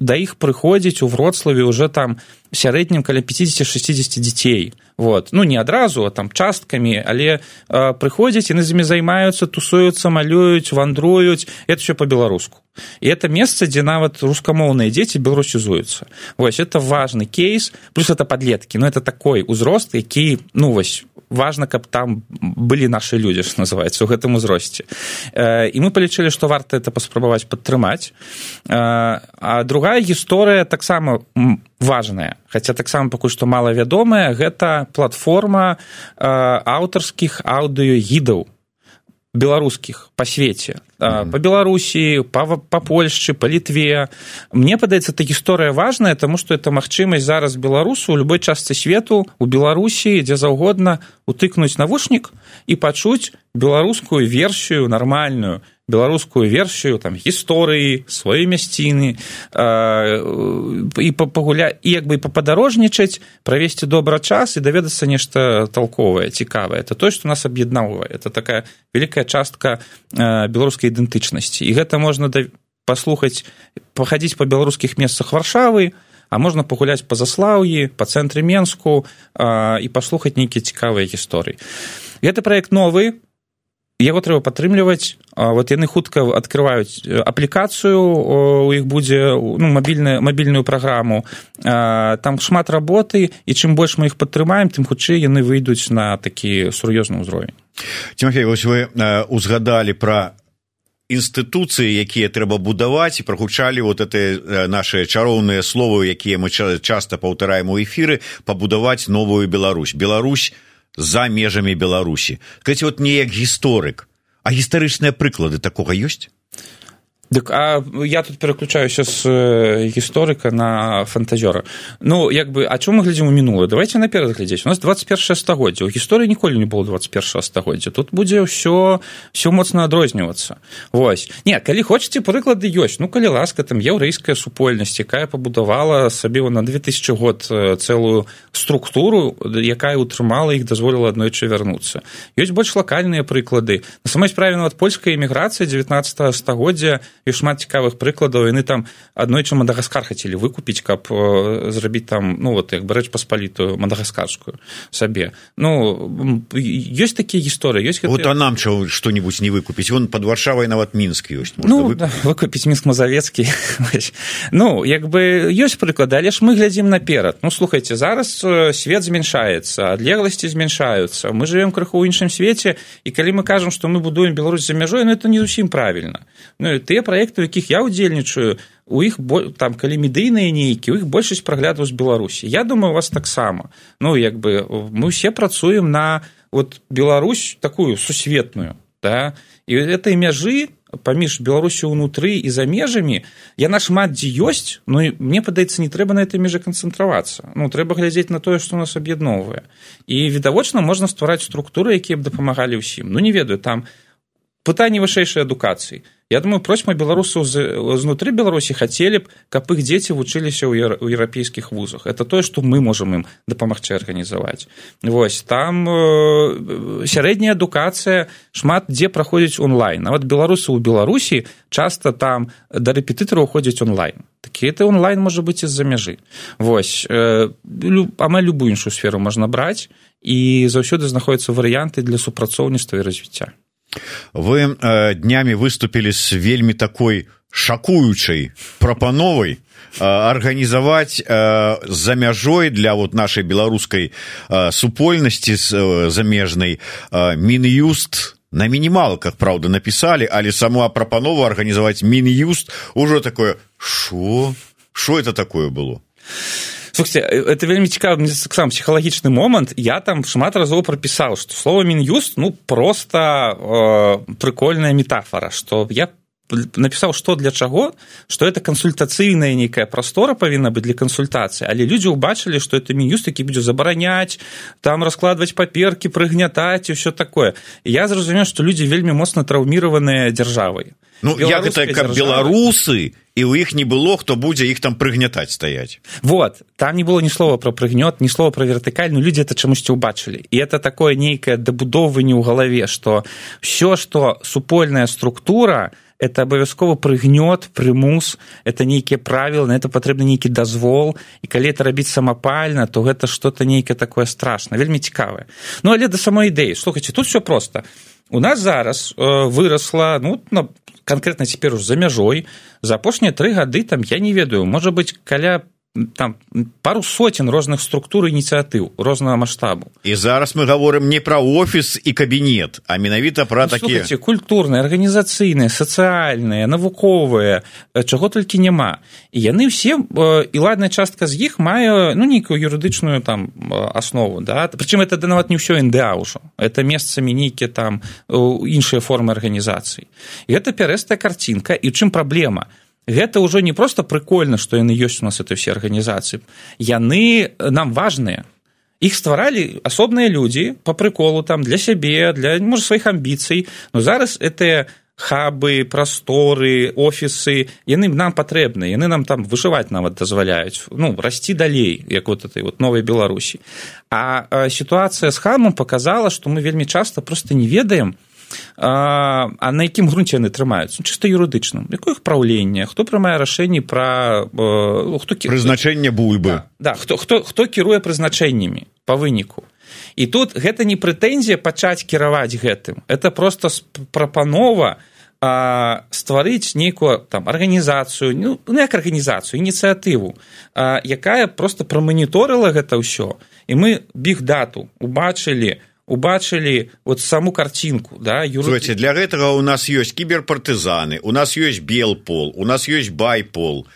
Да іх прыходзіць у вроцлаве уже там сярэднім каля 50-60 дзяцей. Вот. Ну не адразу а там часткамі але э, прыходзяць яны з імі займаюцца тусуюцца малююць вандруюць. Это все по-беларуску. І это месца дзе нават рускамоўныя дзеці беларусізуюцца вось это важный кейс. Плюс это подлеткі но ну, это такой узрост які ну вось важно каб там былі наши людзі ж называется у гэтым узросце. Э, і мы палічылі што варта это паспрабаваць падтрымаць. Э, а другая гісторыя таксама важная. Хаця таксама пакуль што малавядомая гэта платформа э, аўтарскіх аўдыёгідаў беларускіх па свеце mm -hmm. па беларусі па, па польшчы па літве мне падаецца эта гісторыя важная тому что это магчымасць зараз беларусу у любой частцы свету у беларусі дзе заўгодна утыкнуць навушнік і пачуць беларускую версію нармальную беларускую версію там гісторыі свае мясціны і пагуля і як бы пападарожнічаць правесці добра час і даведацца нешта толковае цікавае. Это то што нас аб'яднаўвае. Это такая вялікая частка беларускай ідэнтычнасці. І гэта можна да паслухаць пахадзіць па беларускіх месцах варшавы а можна пагуляць па заслаўі па цэнтры менску і паслухаць нейкія цікавыя гісторыі. Гэты проект новы яго трэба падтрымліваць вот яны хутка открываюць аплікацыю у іх будзе ну мабільную мабільную праграму. Там шмат работы і чым больш мы іх падтрымаем тым хутчэй яны выйдуць на такі сур'ёзны ўзровень. Тимофей, вось вы узгадалі пра інстытуцыі якія трэба будаваць і прагучалі вот это наши чароўныя словы якія мы часто паўтараем у эфіры пабудаваць новую Беларусь. Беларусь за межамі беларусі. Каць вот не як гісторык. А гістарычныя прыклады такога ёсць Дык а я тут пераключаюся з гісторыка на фантазёра. Ну як бы а чому мы глядзім у мінулае давайте наперад глядзець. У нас 21 стагоддзя у гісторыі ніколі не было 21 стагоддзя тут будзе ўсё все моцна адрознівацца. Вось. Не калі хочаце прыклады ёсць. Ну калі ласка там яўрэйская супольнасць якая пабудавала сабе на 2000 год цэлую структуру якая утрымала іх дазволіла аднойчы вярнуцца. Ёсць больш лакальныя прыклады. На самой справе нават польская эміграцыя 19 стагоддзя і шмат цікавых прыкладаў яны там аднойчы мадагаскар хацелі выкупіць каб зрабіць там ну вот як бы рэч паспалітую мадагаскарскую сабе ну ёсць такія гісторыі ёсць вот а нам чаго что-нибудь не выкупіць он под варшавай нават мінск ёсць ну выкупіць, да, выкупіць мінск мазавецкі ну як бы ёсць прыклады але ж мы глядзім наперад. Ну слухайте зараз свет змяншаецца адлегласці змяншаюцца мы живвем крыху ў іншым свеце і калі мы кажам што мы будуем Беларусь за мяжой ну это не зусім правільна. Ну тыя праекты у якіх я ўдзельнічаю у іх там калі медыйныя нейкі у іх большасць праглядаў з беларусі. Я думаю у вас таксама. Ну як бы мы ўсе працуем на вот Беларусь такую сусветную да? І этой мяжы паміж беларусю ўнутры і за межамі яна шмат дзе ёсць ну і мне падаецца не трэба на этой меже канцэнтравацца. Ну трэба глядзець на тое што нас аб'ядноўвае. І відавочна можна ствараць структуры якія б дапамагалі ўсім. Ну не ведаю там пытанне вышэйшай адукацыі. Я думаю просьма беларусаў знутры беларусі хацелі б каб іх дзеці вучыліся ў еўрапейскіх вузах. Это тое што мы можам ім дапамагчы арганізаваць. Вось там э, сярэдняя адукацыя шмат дзе праходзіць онлайн. Нават беларусы ў беларусі часта там да рэпетытара ўходзяць онлайн. Такі это онлайн можа быць з-за мяжы. Вось э, амаль любую іншую сферу можна браць і заўсёды знаходзяцца варыянты для супрацоўніцтва і развіцця вы э, днямі выступілі з вельмі такой шакуючай прапановай арганізаваць э, за мяжой для вот нашай беларускай э, супольнасці з э, замежнай э, мін'юст на мінімалках праўда напісалі але сама прапанова арганізаваць мін'юст ужо такое шо? Що это такое было слухайте это вельмі цікавы сам псіхалагічны момант я там шмат разоў прапісаў что слово мін'юст ну просто э, прикольная метафора что я напісаў што для чаго што это кансультацыйная нейкая прастора павінна быць для кансультацыі але людзі ўбачылі што это мін'юст які будзе забараняць там раскладваць паперкі прыгнятаць і ўсё такое. Я зразумеў што людзі вельмі моцна траўміраваныя дзяржавай ну як гэта каб беларусы і ў іх не было хто будзе іх там прыгнятаць стаять вот. Там не было ні слова про прыгнёт ні слова про вертыкальную людзі это чамусьці ўбачылі і это такое нейкае дабудоўванне ў галаве что все что супольная структура это абавязкова прыгнёт прымус это нейкія правілы на это патрэбны нейкі дазвол і калі это рабіць самапальна то гэта что-то нейкае такое страшно вельмі цікавае. Ну але да самой ідэі. Слухайте тут все просто у нас зараз э, выросла ну на конкретно цяпер уж за мяжой за апошнія тры гады там я не ведаю можа быть каля там пару соцень розных структур ініцыятыў рознага маштабу. І зараз мы говорим не про офіс і кабінет а менавіта про ну, такія культурныя арганізацыйныя сацыяльныя навуковыя чаго толькі няма. І яны все і ладная частка з іх мае ну нейкую юрыдычную там аснову да? Прычым это да нават не ўсё нда ўжо. Это месцамі нейкія там іншыя формы арганізацыі. І гэта пярэстая карцінка і чым праблема гэта ўжо не просто прыкольна што яны ёсць у нас это все арганізацыі. Яны нам важныя. Іх стваралі асобныя людзі по прыколу там для сябе для можа сваіх амбіцый но зараз это хабы прасторы офісы. Яны нам патрэбны яны нам там выжываць нават дазваляюць ну расці далей як вот этой вот новой беларусі. А сітуацыя з хамом показала што мы вельмі часто просто не ведаем а, а на якім грунце яны трымаюцца? Ну, чыста юрыдычным. Якое іх праўленне? Хто прымае рашэнні пра э, хто прызначэнне бульбы. Да, да хто хто хто кіруе прызначэннямі по выніку. І тут гэта не прэтэнзія пачаць кіраваць гэтым. Это просто прапанова стварыць нейкую там арганізацыю ну, ну як арганізацыю ініцыятыву якая просто праманіторыла гэта ўсё. І мы біг дату убачылі убачылі вот саму картинку да юрыце для гэтага у нас ёсць кіберпартызаны у нас ёсць белпол у нас ёсць байпол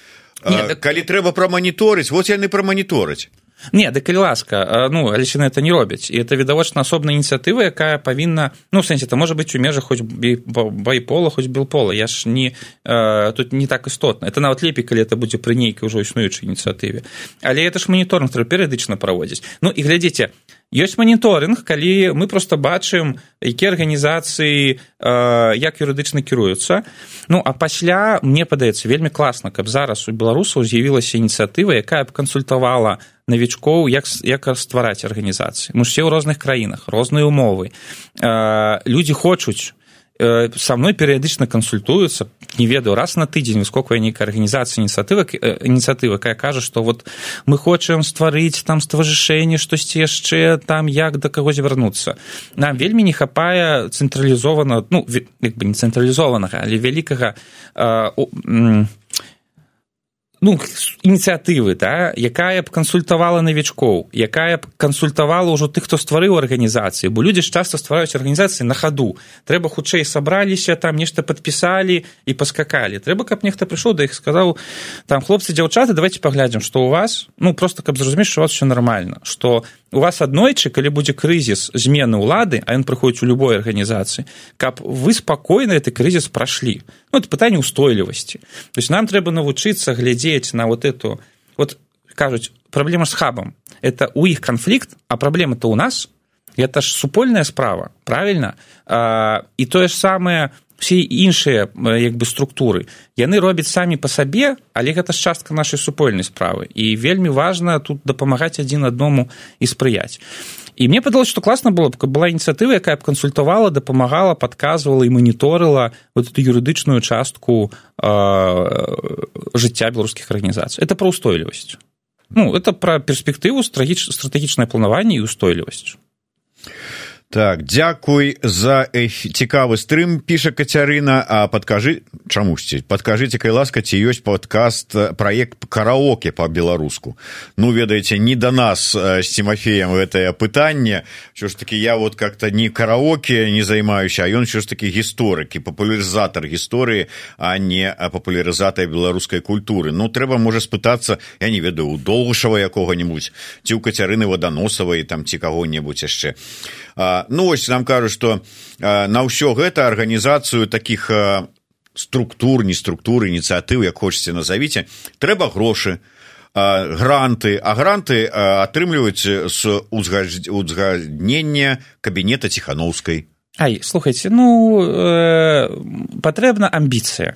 Не, так... калі трэба праманіторыць вот яны праманіторыць не да калі ласка ну алесіны это не робяць. І это відавочна асобная ініцыятыва якая павінна ну сэнсе это можа быць у межах хоць байпола хоць белпола я ж не тут не так істотна. Это нават лепей калі это будзе пры нейкай ужо існуючай ініцыятыве. Але это ж моніторинг трэба перыядычна праводзіць. Ну і глядзіце ёсць моніторинг калі мы просто бачым якія арганізацыі э, як юрыдычна кіруюцца. Ну а пасля мне падаецца вельмі класна каб зараз у беларусаў з'явілася ініцыятыва якая б кансультавала навічкоў як як ствараць арганізацыі мы все ў розных краінах розныя умовы. Э, людзі хочуць Э, со мной перыядычна кансультуюцца не ведаю раз на тыдзень сколько нейкая арганізацыя ініцыятыва ініцыятыва якая кажа што вот мы хочам стварыць там стважышэнне штосьці яшчэ там як да каго звярнуцца. Нам вельмі не хапае цэнтралізована ну як бы не цэнтралізованага але вялікага э, ну ініцыятывы да якая б кансультавала навічкоў якая б кансультавала ўжо тых хто стварыў арганізацыі бо людзі ж часта ствараюць арганізацыі на хаду. Трэба хутчэй сабраліся там нешта падпісалі і паскакалі. Трэба каб нехта прыйшоў да іх сказаў там хлопцы дзяўчаты давайте паглядзім што ў вас ну просто каб зразумець у вас все нормально что у вас аднойчы калі будзе крызіс змены ўлады а ён прыходзіць у любой арганізацыі каб вы спакойна гэты крызіс прашлі ну пытанне устойлівасці то есть нам трэба навучыцца глядзець на вот эту вот кажуць праблема з хабам это у іх канфлікт а праблема то у нас. Это ж супольная справа правильно? А, і тое ж самае все іншыя як бы структуры. Яны робяць самі па сабе але гэта ж частка нашай супольнай справы. І вельмі важна тут дапамагаць адзін адному і спрыяць. І мне падалось что класна было б была ініцыятыва якая б кансультавала дапамагала падказвала і маніторыла вот эту юрыдычную частку э, жыцця беларускіх арганізацый. Это про устойлівасць ну это про перспектыву стратэгічнае планаванне і устойлівасць так дзякуй за цікавы стрым піша кацярына а падкажы чамусьці. Падкажыце кай ласка ці ёсць падкаст праект караоке по-беларуску ну ведаеце не да нас з тимофеем гэтае пытанне. Що ж таки я вот как-то не караоке не займаюся а ён що ж таки гісторыкі папулярызатор гісторыі а не папулярызатая беларускай культуры. Ну трэба можа спытацца я не ведаю у доўгушава якога-нибудь ці ў кацярыны ваданосавай там ці каго-небудзь яшчэ. А ну ось нам кажуць что на ўсё гэта арганізацыю таких структур не структуры ініцыятыў як хочаце назовіце трэба грошы гранты. А гранты атрымліваюць з узгаднення кабінета ціхановскай. Ай слухайте ну э, патрэбна амбіцыя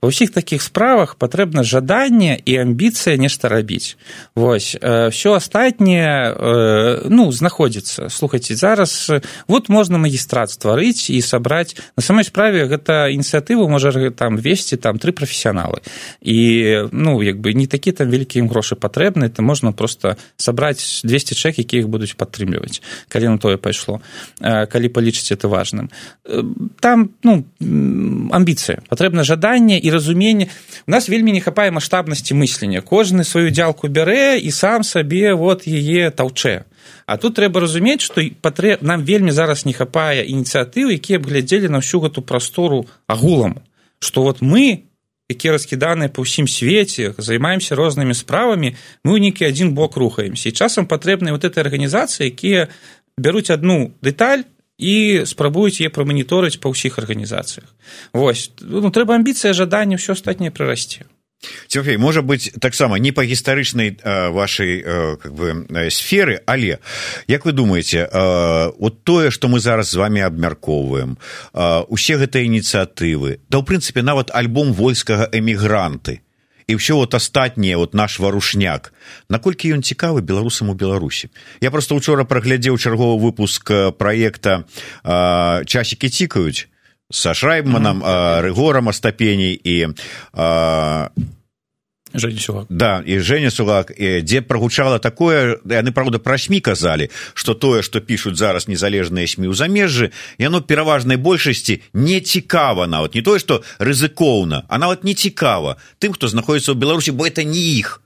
ва ўсіх такіх справах патрэбна жаданне і амбіцыя нешта рабіць. Вось все астатняе ну знаходзіцца. Слухайце зараз вот можна магістрат стварыць і сабраць. На самой справе гэта ініцыятыву можа там весці там тры прафесіяналы. І ну як бы не такі там вялікія ім грошы патрэбны это можна просто сабраць 200 чэк які іх будуць падтрымліваць калі на тое пайшло калі палічыць это важным. Там ну амбіцыя. Патрэбна жаданне і і разуменне у нас вельмі не хапае маштабнасці мыслення. Кожны сваю дзялку бярэ і сам сабе вот яе таўчэ. А тут трэба разумець што патрэ... нам вельмі зараз не хапае ініцыятывы якія б глядзелі на ўсю гэту прастору агулам. Што вот мы якія раскіданыя па ўсім свеце займаемся рознымі справамі мы ў нейкі адзін бок рухаемся. І часам патрэбныя вот этой арганізацыі якія бяруць одну дэталь і спрабуюць е праманіторыць па ўсіх арганізацыях. Вось. Ну трэба амбіцыя жаданне ўсё астатняе прырасце Цёфей можа быць таксама не па гістарычнай вашай как бы сферы але як вы думаеце вот тое што мы зараз з вами абмяркоўваем усе гэтыя ініцыятывы да ў прынцыпе нават альбом войскага эмігранты і ўсё вот астатняе вот наш варушняк. Наколькі ён цікавы беларусам у беларусі? Я просто учора праглядзеў чарговы выпуск праекта часікі цікаюць са шрайбманам рэгорам астапеней і а, Женя Сулак. Да, і Женя Сулак, дзе прагучала такое, яны, праўда, пра СМі казалі, што тое, што пішуць зараз незалежныя СМі ў замежжы, яно пераважнай большасці не цікава нават, не тое, што рызыкоўна, а нават не цікава тым, хто знаходіцца ў Беларусі, бо это не іх.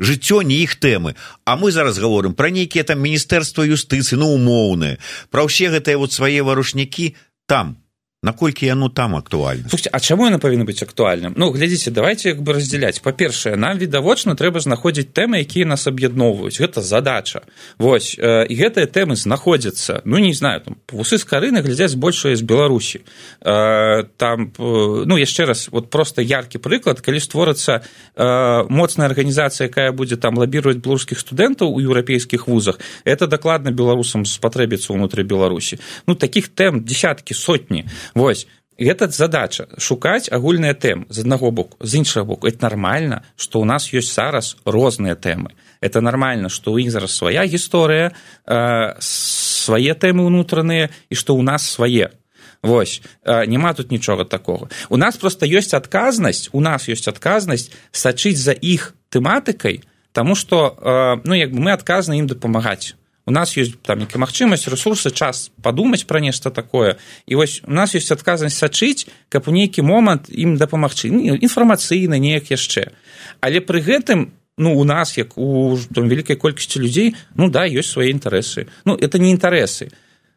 Жыццё не іх тэмы, А мы зараз гаворым пра нейкія там міністэрства юстыцыі, ну умоўныя, пра ўсе гэтыя вот свае варушнікі там наколькі яно там актуальна? А чаму яно павінна быць актуальным? Ну глядзіце давайте як бы раздзяляць. Па-першае нам відавочна трэба знаходзіць тэмы якія нас аб'ядноўваюць. Гэта задача. Вось і гэтыя тэмы знаходзяцца ну не знаю там вусы з карыны глядзяць большая з беларусі. Там ну яшчэ раз вот просто яркі прыклад калі створацца моцная арганізацыя якая будзе там лабіраваць беларускіх студэнтаў у еўрапейскіх вузах это дакладна беларусам спатрэбіцца ўнутры беларусі. Ну таких тэм десяткі сотні Вось. Гэта задача шукаць агульныя тэм з аднаго боку. З іншага боку это нармальна што ў нас ёсць зараз розныя тэмы. Это нармальна што ў іх зараз свая гісторыя э, свае тэмы ўнутраныя і што ў нас свае. Вось. Э, няма тут нічога такого у нас просто ёсць адказнасць у нас ёсць адказнасць сачыць за іх тэматыкай тому что э, ну як бы мы адказны ім дапамагаць у нас ёсць там нейкая магчымасць ресурсы час падумаць пра нешта такое. І вось у нас ёсць адказнасць сачыць каб у нейкі момант ім дапамагчы. Інфармацыйна неяк яшчэ. Але пры гэтым ну у нас як у там вялікай колькасці людзей ну да ёсць свае інтарэсы. Ну это не інтарэсы.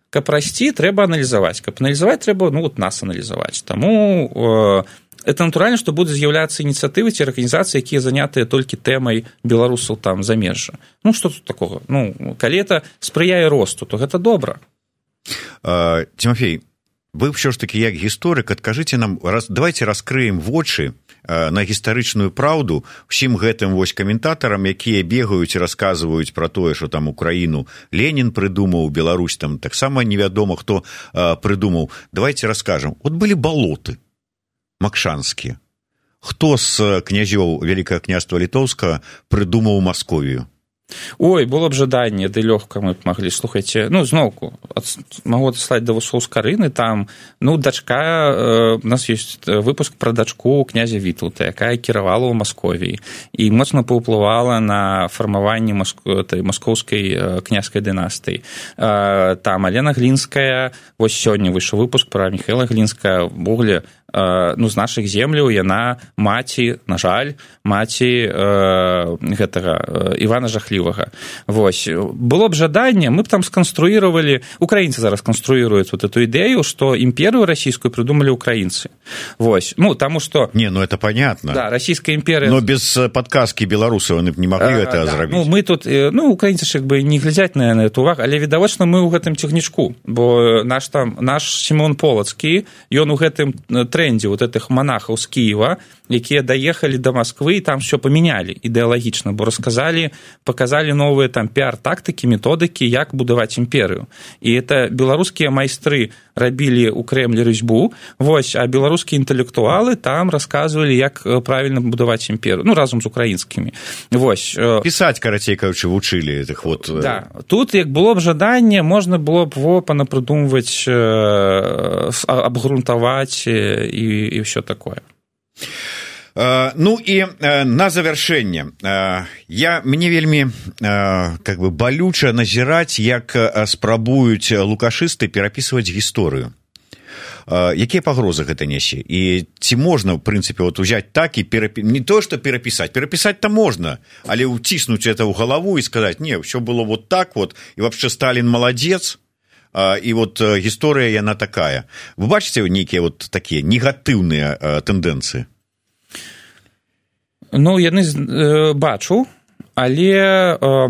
Каб расці трэба аналізаваць. Каб аналізаваць трэба ну вот нас аналізаваць. Таму э, это натуральна што будуць з'яўляцца ініцыятывы ці арганізацыі якія занятыя толькі тэмай беларусаў там замежжа ну что тут такого? Ну калі это спрыяе росту то гэта добра тимофей вы ўсё ж таки як гісторык адкажыце нам раз давайте раскрыем вочы на гістарычную праўду усім гэтым вось каментатарам якія бегаюць расказваюць пра тое что там украіну ленін прыдумаў Беларусь там таксама невядома хто прыдумаў. Давайте расскажем вот былі балоты макшанскі хто з князёў вялікае княства літоўска прыдумаў масковію ой было б жаданне ды лёгка мы б маглі. Слухайце ну зноўку магу даслаць да вусоў з карыны там. Ну дачка э, у нас ёсць выпуск пра дачку князя вітулта якая кіравала ў масковіі і моцна паўплывала на фармаванне той маскоўскай э, княскай дынастыі. Э, там алена глінская вось сёння выйшаў выпуск пра михаила глінская. Ввогуле ну з нашых земляў яна маці на жаль маці э, гэтага івана жахлівага вось. Было б жаданне мы б там сканструировали украінцы зараз канструируюць вот эту ідэю что імперыю расійскую придумали украінцы. Вось. Ну тому что не ну это понятно. Да расійская імперия но без подказки беларусаў не могли это да. зрабіць ну, мы тут ну украінцы як бы не глядзяць на на эту уваг але відавочна мы ў гэтым цягнічку бо наш там наш симон полацкі ён у гэтым трендзе вот этих монахаў з кіева якія даехалі до москвы і там все памянялі ідэалагічна бо расказалі показалі новыя там пиар тактыкі методыкі як будаваць імперыю і это беларускія майстры рабілі у крэмлі рысьбу вось а беларускія інтэлектуалы там рассказывалі як правильно будаваць імперыю ну разам з украінскімі вось пісаць карацей кажучы вучылі этих вот да. тут як было б жаданне можна было б во панапрыдумваць абгрунтаваць і і ўсё такое ну і на завяршэнне я мне вельмі как бы балюча назіраць як спрабуюць лукашысты перапісваць гісторыю. Якія пагрозы гэта нясе? І ці можна в прынцыпе вот узяць так і перапі... не то что перапісаць перапісаць то можна але ўціснуць это ў галаву і сказаць не ўсё было вот так вот і вообще сталін маладзец і вот гісторыя яна такая вы бачыце нейкія вот такія негатыўныя тэндэнцыі ну яны э, бачу але э,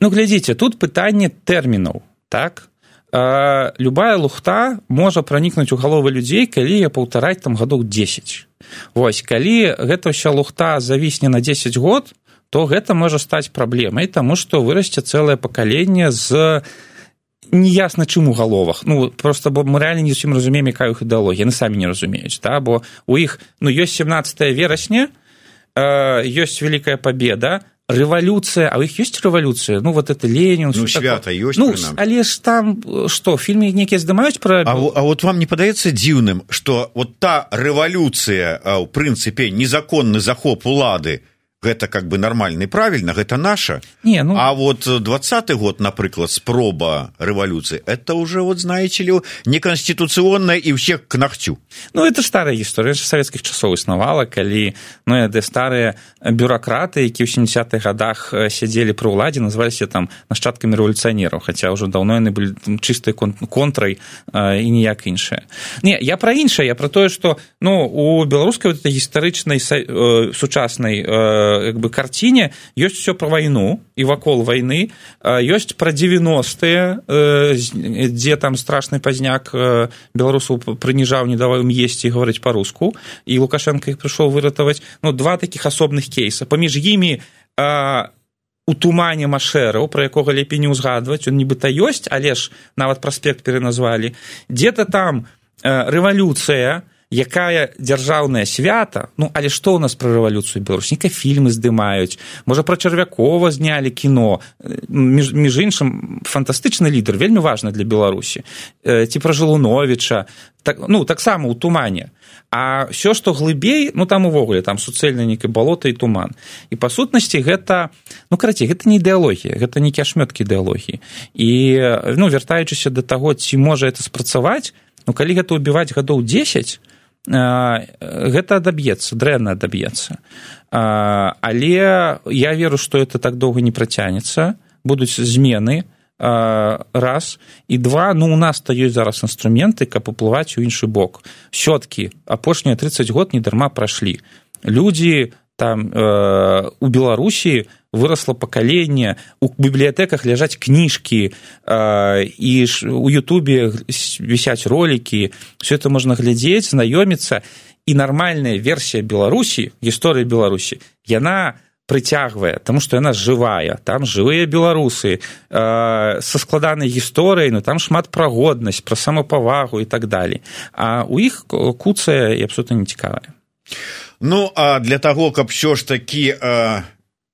ну глядзіце тут пытанне тэрмінаў так? Э, любая лухта можа пранікнуць у галовы людзей калі я паўтараць там гадоў 10 вось калі гэта ўся лухта завісне на 10 год то гэта можа стаць праблемай таму што вырасце цэлае пакаленне з неясна чым у галовах. Ну просто бо мы реально не зусім разумеем якая іх ідэалогія яны самі не разумеюць да? Бо у іх ну ёсць 17 верасня э, ёсць вялікая победа рэвалюцыя а у іх ёсць рэвалюцыя ну вот это ленін ну, свята ёсць ну, але ж там что фільмы нейкія здымаюць пра а, а вот вам не падаецца дзіўным что вот та рэвалюцыя у прынцыпе незаконны захоп улады гэта как бы нормальный правильно гэта наша. Не ну... а вот двадцатый год напрыклад спроба рэвалюцыі это уже вот знаете ли неконституцыйная і ўсе к нахцю ну это старая гісторыя савецкіх часоў існавала калі ну яды старыя бюракраты які ў 70-х годах сядзелі пры ўладзе называліся там нашчадкамі рэволюцыянераў хаця ўжо даўно яны былі чыстай контрай і ніяк іншае не я пра іншае я про тое что ну у беларускай вот гістарычнай сучаснай як бы карціне ёсць все пра вайну і вакол вайны ёсць пра 90е дзе там страшны пазняк беларусу прыніжаў не даваў ім есці гаварыць па-руску і лукашенко іх прыйшоў выратаваць ну два такіх асобных кейса. Паміж імі у тумане машэраў пра якога лепей не ўзгадваць он нібыта ёсць але ж нават праспект пераназвалі дзе-то там рэвалюцыя якая дзяржаўная свята ну але што ў нас пра рэвалюцыю беларусніка фільмы здымаюць можа пра чарвякова знялі кіно. Між, між іншым фантастычны лідар вельмі важна для беларусі. Ці пра жылуновича так ну таксама ў тумане. А все што глыбей ну там увогуле там суцэльна нейкай балота і туман. І па сутнасці гэта ну карацей гэта не ідэалогія гэта нейкія шмёткі ідэалогіі. І ну вяртаючыся да таго ці можа это спрацаваць ну калі гэта ўбіваць гадоў десять гэта адаб'ецца дрэнна адаб'ецца. Але я веру што это так доўга не працянецца будуць змены раз. І два ну у нас то ёсць зараз інструменты каб уплываць у іншы бок. Сёткі апошнія тридцать год не дарма прайшлі. Людзі там э, у беларусі выросла пакаленне у бібліятэках ляжаць кніжкі э, і ж у Ютубе вісяць ролікі все это можна глядзець знаёміцца і нармальная версія беларусі гісторыі беларусі яна прыцягвае тому что яна жывая там жывыя беларусы э, са складанай гісторыяй ну там шмат пра годнасць пра самапавагу і так далей а у іх куцая і абсолютно не цікавая. Ну а для того каб що ж такі э,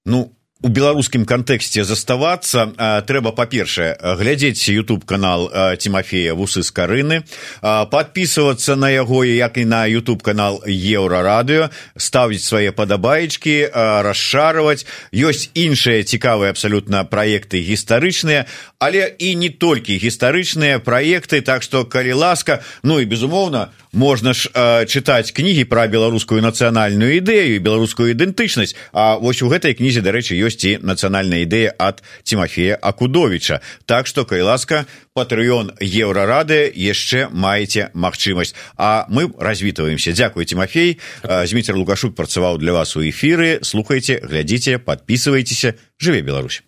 ну у беларускім кантэксце заставацца трэба па-першае глядзець youtube канал тимофея вусы з карыны подписываться на яго як і на youtube канал еўрарадыо ставіць свае падабаечкі расшарваць ёсць іншыя цікавыя абсалютна праекты гістарычныя але і не толькі гістарычныя праекты так што калі ласка ну і безумоўна можна ж чытаць кнігі пра беларускую нацыянальную ідэю беларускую ідэнтычнасць. А вось у гэтай кнізе дарэчы ёсць і нацыянальная ідэя ад тимофея акудовича так что кай ласка патрыён еўрарады яшчэ маеце магчымасць. А мы развітваемся. Дзякуй тимофей. Зміцер лукашук працаваў для вас у эфиры слухайте глядзіце подписывайтеся жыве Беларусь